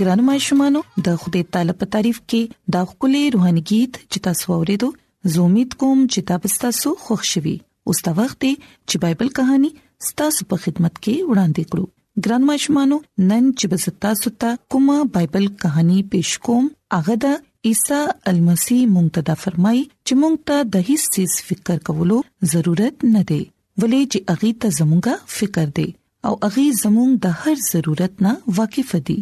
ګران ماشومانو د خدای تعالی په تعریف کې دا خولي روحاني गीत چې تاسو ورېدو زومیت کوم چې تاسو خوښ شي اوس دا وخت چې بایبل کہانی ستاسو په خدمت کې وړاندې کړو ګران ماشومانو نن چې بس تاسو ته کومه بایبل کہانی پېښ کوم هغه د عیسی المسی مونږ ته دا فرمایي چې مونږ ته د هیڅ څیز فکر کولو ضرورت نه دی ولې چې اغي ته زموږه فکر دی او اغي زموږ د هر ضرورت نه واقف دي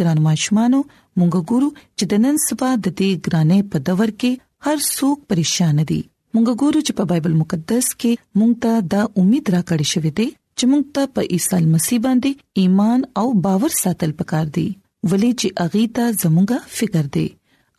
ګران ماشومانو مونږ ګورو چې د نن سبا د دې ګرانې په دور کې هر څوک پریشان دي مونږ ګورو چې په بایبل مقدس کې مونږ ته دا امید راکړې شوې ده چې مونږ ته په عیسی مسیح باندې ایمان او باور ساتل پکار دي ولې چې اغي ته زموږه فکر دی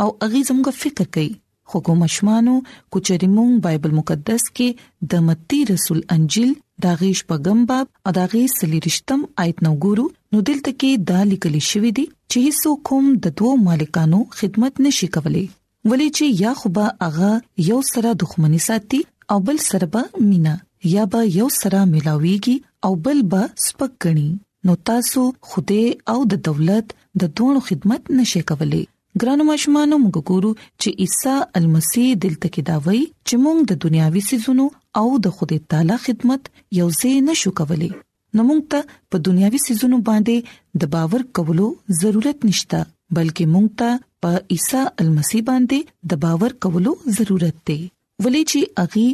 او اغي زموږه فکر کوي خو کوم مشمانو کوچري مونږ بایبل مقدس کې د متی رسول انجیل دا غیش په غم باب او دا غیش سلیرشتم آیت نو ګورو نو دلته کې دا لیکل شوی دی چې هیڅ کوم د دوو مالکانو خدمت نشي کولای ولې چې یا خو به هغه یو سره دښمنی ساتي او بل سره به مینا یا به یو سره ملاويږي او بل به سپک غني نو تاسو خوده او د دولت د دوه خدمت نشي کولای ګرانو ماشومانو موږ ګورو چې عیسی المسی دلته کې دا وایي چې موږ د دنیاوي سيزونو او د خدای تعالی خدمت یو ځای نشو کولای نو موږ ته په دنیاوي سيزونو باندې د باور کولو ضرورت نشته بلکې موږ ته په عیسی المسی باندې د باور کولو ضرورت دی ولې چې اغي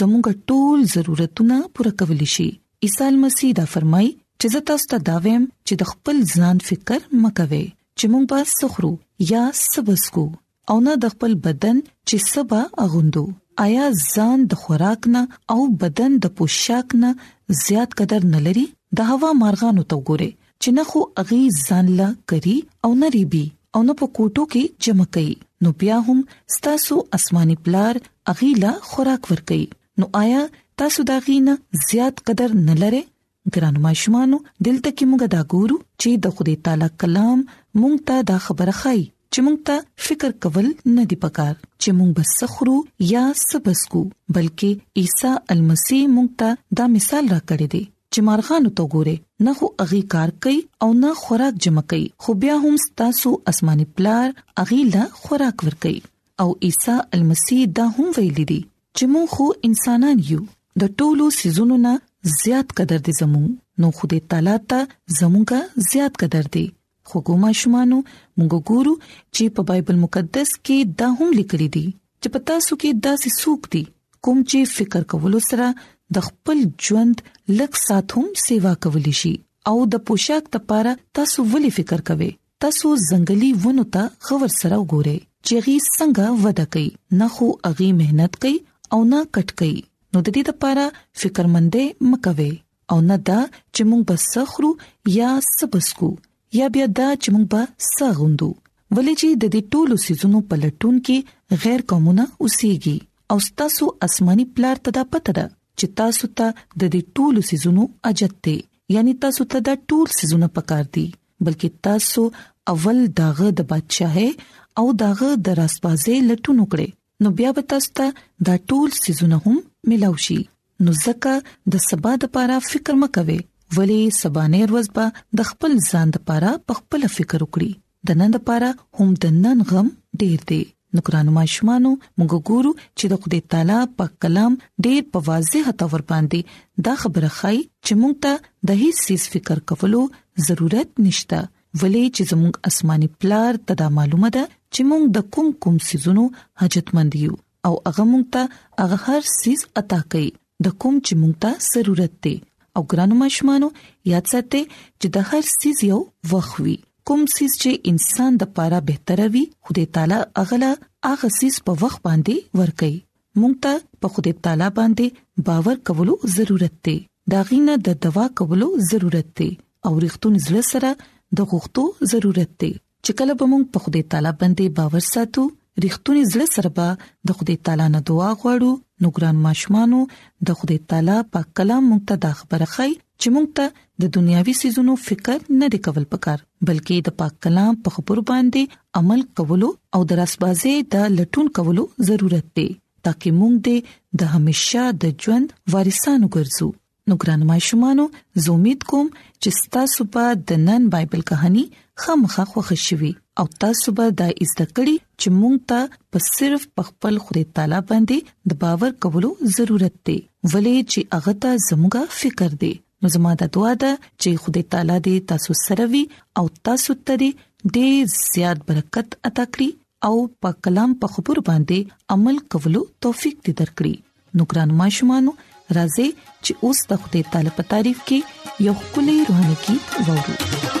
زموږ ټول ضرورتونه پوره کولی شي عیسی مسیح دا فرمای چې زه تاسو ته دا ویم چې د خپل ځان فکر مکوي چې موږ به سخرو یا سبسکو او نه د خپل بدن چې سبا اغوندو آیا ځان د خوراک نه او بدن د پوشاک نه زیات قدر نه لري د هوا مارغانو ته وګوره چې نه خو هغه ځان لا کری او نه ریبي او نه په کوټو کې جمع کوي نو بیا هم ستاسو آسماني پلار هغه لا خوراک ور کوي نو آیا تاسو دا غینه زیات قدر نه لره ګران ماشومانو دلته کې موږ دا ګورو چې د خدای تعالی کلام موږ ته دا خبره خای چې موږ ته فکر کول نه دی پکار چې موږ بس سخرو یا سبسکو بلکې عیسی المسی موږ ته دا مثال را کړی دی چې مارغانو ته ګوره نه خو اغي کار کوي او نه خوراک جمع کوي خو بیا هم تاسو آسماني پلار اغي له خوراک ور کوي او عیسی المسیح دا هم ویلي دي چې مونږ خو انسانان یو د ټولو سيزونو نه زیات قدر دي زموږ نو خدای تعالی ته زموږه زیات قدر دي خو ګوما شمانو موږ ګورو چې په بایبل مقدس کې دا هم لیکل دي چې په تاسو کې داسې سوق دي کوم چې فکر کولو سره د خپل ژوند لک سات هم سیوا کولی شي او د پوشاک لپاره تاسو ولې فکر کوئ تاسو زنګلي ونو ته غور سره وګورئ چې غي څنګه وده کوي نه خو اغي مهنت کوي او نه کټ کوي نو د دې لپاره فکرمندې مکوي او نه دا چې موږ به سخرو یا سبسکو یا بیا دا چې موږ به سغوندو ولې چې د دې ټولو سيزونو په لټون کې غیر قومونه اوسېږي او تاسو آسماني پلار ته دا پته ده چې تاسو ته د دې ټولو سيزونو اجت دی یعنی تاسو ته دا ټول سيزونه پکار دي بلکې تاسو اول داغه د بادشاہي او داغه د راستوازې لټون وکړي نو بیا به تاسو ته دا ټول سيزونه هم ملاو شي نو زکه د سبا د پاره فکر مکوي ولی سبا نه ورځ به د خپل ځان د پاره په خپل فکر وکړي د نن د پاره هم د نن غم ډیر دی نو ګرانو ماشومانو موږ ګورو چې د خدای تعالی په کلام ډیر په واضح تور باندې دا خبره خای چې موږ ته د هیڅ سیس فکر کولو ضرورت نشته ولې چې زموږ آسماني پلار ته دا معلومه ده چې موږ د کوم کوم سيزونو حاجتمند یو او هغه موږ ته هغه هر سیز عطا کوي د کوم چې موږ ته ضرورت دی او ګرانو ماشومانو یاد ساتئ چې د هر سیز یو وخت وي کوم سیز چې انسان د پاره بهتره وي خدای تعالی اغلا هغه سیز په وخت باندې ورکړي مونږ ته په خدای تعالی باندې باور کولو ضرورت دی دا غینه د دوا کولو ضرورت دی او رښتون زړه سره د غوښتو ضرورت دی چې کله به مونږ په خدای تعالی باندې باور ساتو رښتونی زړه سره به د خدای تعالی نه دعا غواړو نو ګران ماشومانو د خدای تعالی په کلام مونږ ته دا خبره خای چې مونږ ته د دنیاوي سيزونو فکر نه دی کول پکار بلکې د پاک کلام په خبرو باندې عمل کولو او د راسبازي د لټون کولو ضرورت دی ترڅو موږ دې د همیشه د ژوند وارثانو ګرځو نو ګران ماشومانو زه امید کوم چې تاسو په د نن بایبل کہانی خامخا خوښ شوي او تاسو به دا زده کړی چې موږ ته په صرف په خپل خدای تعالی باندې د باور کولو ضرورت دی ولې چې هغه ته زموږه فکر دی نو زموږ د دعا ده چې خدای تعالی دې تاسو سره وي او تاسو ته دې ډېر زیات برکت عطا کړي او په کلام په خبر باندې عمل کولو توفيق دې درکړي نو ګران ماشومانو راځي چې اوس د خدای تعالی په تعریف کې یو کلی روحاني کې وورو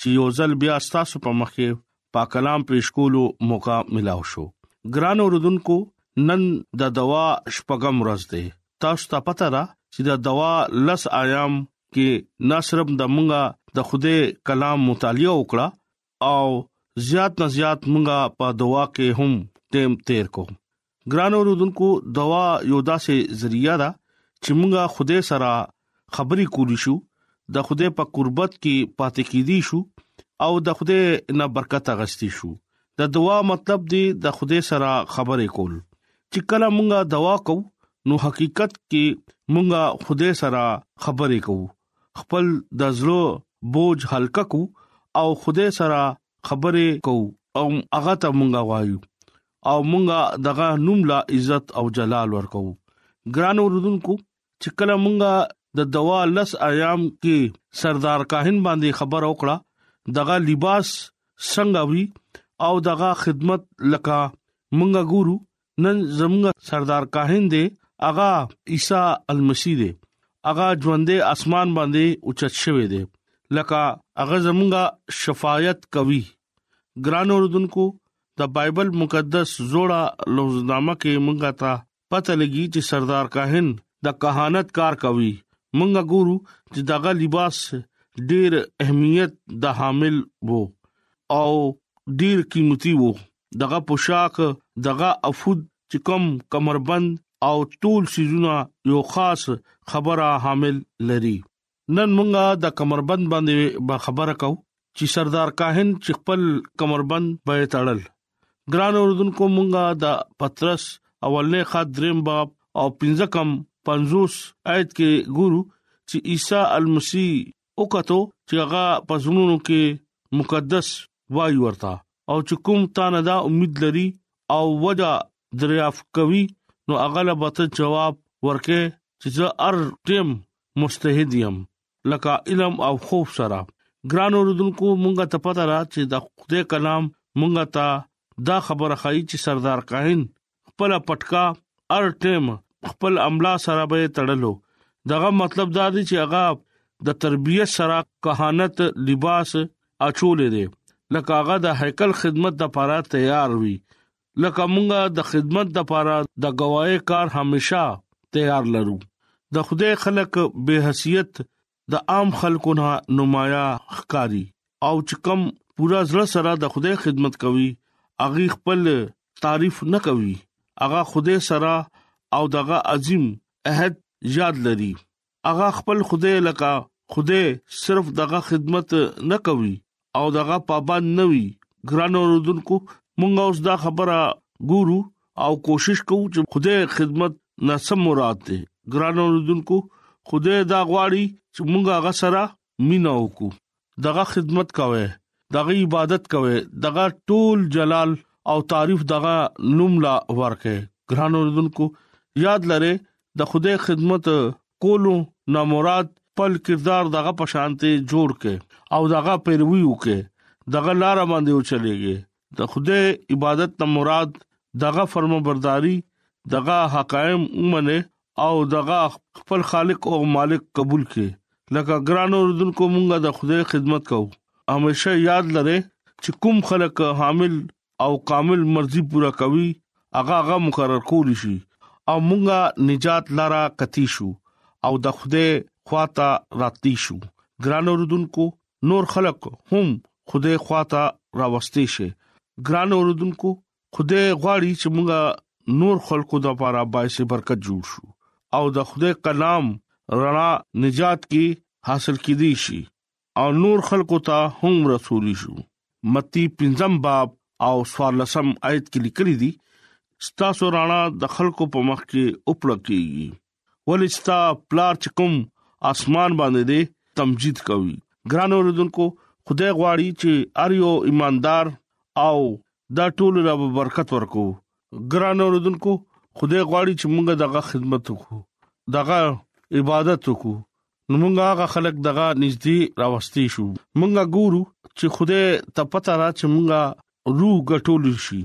چې یو ځل بیا تاسو په مخ کې پاک کلام پیش کولو موقع ملاو شو ګران اوردونکو نن د دوا شپږم ورځ ده تاسو ته پته را چې د دوا لس ایام کې نه صرف د مونږه د خوده کلام مطالعه وکړه او زیات نه زیات مونږه په دوا کې هم تیم تیر کو ګران اوردونکو دوا یو داسې ذریعہ ده چې موږ خوده سره خبرې کولی شو د خوده په قربت کې پاتې کیدی شو او د خوده نه برکت غستی شو د دوا مطلب دی د خوده سره خبرې کول چې کله موږ دوا کو نو حقیقت کې موږ خوده سره خبرې کوو خپل د زړه بوج هلکا کو او خوده سره خبرې کوو او هغه ته مونږه وایو او مونږه دغه نوم لا عزت او جلال ورکو ګران اوردونکو چې کله مونږه د دوا لس ایام کې سردار کاهن باندې خبر او کړه دغه لباس څنګه وی او دغه خدمت لکه مونږه ګورو نن زموږ سردار کاهن دی اغا عیسی المسی دی اغا ژوندې اسمان باندې اوچت شوی دی لکه اغه زمونږه شفاعت کوي ګران اوردونکو د بایبل مقدس زوړه لوزنامه کې مونږه ته پته لګي چې سردار کاهن د کہانت کار کوي مونږه ګورو چې دغه لباس ډیر اهمیت د حامل وو او ډیر قیمتي وو دغه پوشاک دغه افود چې کوم کمربند او ټول سيزونه یو خاص خبره حامل لري نن مونږه د کمربند باندې به خبره کو چې سردار کاهن چې خپل کمربند به تړل ګران اوردونکو مونږه د پترس اولنې خاط دریم باب او پنځه کم 50 آیت کې ګورو چې عیسی المسی او کتو چې هغه پزړونو کې مقدس وای ورتا او چې کوم تا نه دا امید لري او وجا دریاف کوي نو هغه لا بت جواب ورکه چې زه ار ټیم مستحد یم لکه علم او خوف سره ګران اوردونکو مونږه ته پته را چې د خدای کلام مونږه ته دا خبره خای چې سردار کاهن خپل پټکا ار ټیم خپل عملا سره به تړلو دغه مطلب دا دی چې هغه د تربيت سره کهانت لباس اچولې دي لکه هغه د هیکل خدمت لپاره تیار وي لکه مونږه د خدمت لپاره د گواهی کار همیشا تیار لرو د خوده خلک به حیثیت د عام خلکو نه نمایا ښکاري او چې کم پورا زړه سره د خدای خدمت کوي اغي خپل تعریف نه کوي اغا خدای سره او دغه عظیم عہد یاد لري اغا خپل خدای لکه خدای صرف دغه خدمت نه کوي او دغه پابند نه وي ګران اوردونکو مونږ اوس دا خبره ګورو او کوشش کوو چې خدای خدمت نه سم مراد دی ګران اوردونکو خدای دا غواړي چې مونږه هغه سره مینا وکړو دغه خدمت کوي دغه عبادت کوي دغه ټول جلال او تعریف دغه نوم لا ورکه ګران اوردونکو یاد لره د خدای خدمت کولو نه مراد خپل کردار دغه په شانته جوړ کې او دغه پیروي وکړي دغه لار باندې وچلېږي د خدای عبادت نه مراد دغه فرمانبرداري دغه حقایم ومنه او دغه خپل خالق او مالک قبول کړي لکه ګران اوردونکو مونږه د خدای خدمت کوو همیشه یاد لره چې کوم خلک حامل او کامل مرزي پورا کوي هغه هغه مقرر کول شي او مونږه نجات لاره کتی شو او د خوده خواته راتلی شو ګران اوردونکو نور خلق هم خوده خواته راوستي شي ګران اوردونکو خوده غواړي چې مونږه نور خلقو د لپاره باعث برکت جوړ شو او د خوده کلام رڼا نجات کې حاصل کیدی شي او نور خلکو ته هم رسولي شو متی پنځم باب او سوارلسم آیت کې لیکلي دي ستاسو رانا د خلکو په مخ کې اوپړه کیږي ولې ستا پلار چکم اسمان باندې دې تمجید کوي ګران اوردونکو خدای غواړي چې ار یو ایماندار او دا ټول را برکت ورکو ګران اوردونکو خدای غواړي چې موږ دغه خدمت وکړو دغه عبادت وکړو نو مونږه هغه خلک دغه نږدې راوستي شو مونږه ګورو چې خوده ته پته را چې مونږه روح غټول شي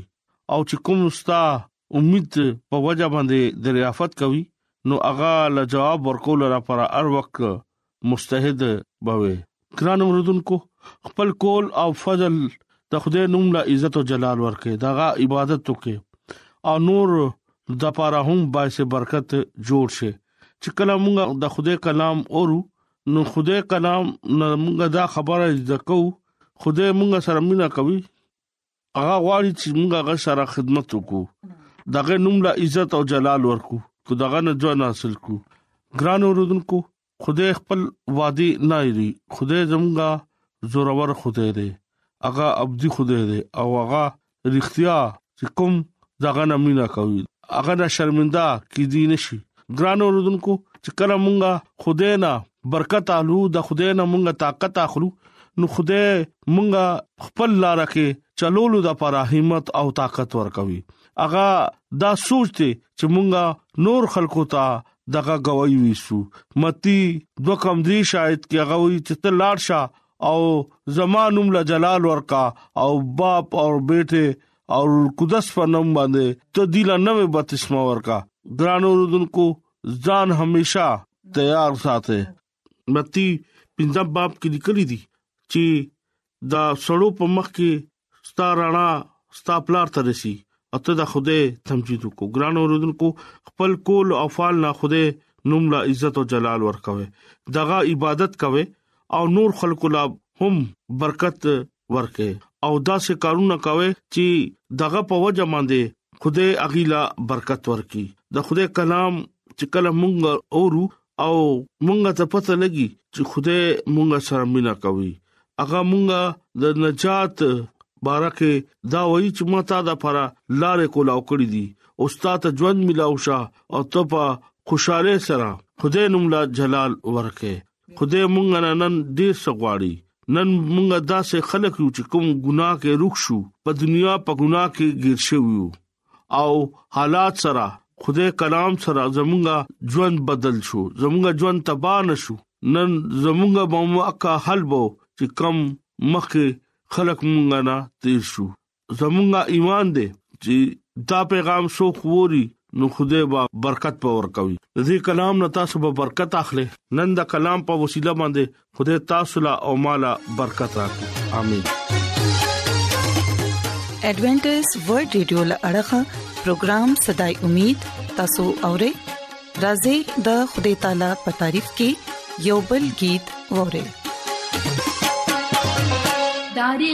او چې کوم ستا امید په وجه باندې دریافت کوي نو هغه له جواب ورکول را پر ار وخت مستحد بوي ګران اوردونکو خپل کول او فضل د خدای نوم له عزت او جلال ورکه دغه عبادت وکي او نور د پاره هم باعث برکت جوړ شي چې کله موږ د خدای کلام اورو نو خدای کلام موږ دا خبره ځکو خدای موږ سره مینا کوي هغه غواړي چې موږ هغه سره خدمت وکړو دغه نوم لا عزت او جلال ورکو کو دغه نه ځو حاصل کو ګران اوردونکو خدای خپل وادي نه لري خدای زموږه زورور خدای دی هغه ابدي خدای دی او هغه رښتیا چې کوم دغه نه مینا کوي هغه نه شرمنده کې دي نشي ګران اوردونکو چې کله مونږه خدای نه برکت اخلو د خدای نه مونږه طاقت اخلو نو خدای مونږه خپل لار کې چلولو د لپاره همت او طاقت ورکوي اغه دا سوچ ته چې مونږه نور خلکو ته دغه گواہی ویسو متی دوه کم دی شاید کې هغه وی چې ته لاړ شه او زما نوم له جلال ورکا او باپ او بیٹه او قدس په نوم باندې ته دی له نوې بپتسمه ورکا ګران اوردونکو ځان همیشا تیار ساتي متی پنځم باب کې لیکل دي چې دا سړو په مخ کې ستا رڼا ستا پلار ته رسی او ته د خوده تمجید وکړو ګران اوردونکو خپل کول او فعال نه خوده نوم لا عزت او جلال ورکوي دغه عبادت کوي او نور خلکو لا هم برکت ورکه او دا سه کارونه کوي چې دغه په وجه باندې خدای اغیلا برکت ورکي د خدای کلام چې کله مونږ اورو او مونږه ته پته لګي چې خدای مونږه سره مینا کوي هغه مونږه د نجات بارکه دا وایي چې ماته دا لپاره لارې کولاو کړې دي او ستاسو ژوند ملاو شه او ته په خوشاله سره خدای نوم لا جلال ورکه خدای مونږ نن ډیر سغواړي نن مونږه داسې خلک یو چې کوم ګناه کې روښ شو په دنیا په ګناه کې گیر شو او حالات سره خدای کلام سره زمونږه ژوند بدل شو زمونږه ژوند تباہ نشو نن زمونږه بمواکه حل بو چې کم مخه خلق مونږه نه تیر شو زمونږه ایمان دې چې دا پیغام سو خوري نو خدای با برکت پور کوي دې کلام نه تاسو به برکت اخلي نن دا کلام په وسیله باندې خدای تاسو لا او مالا برکت راکړي امين ایڈونچر ورلد رادیو لړغا پروگرام صداي امید تاسو اورئ راځي د خدای تعالی په تعریف کې یوبل गीत اورئ داري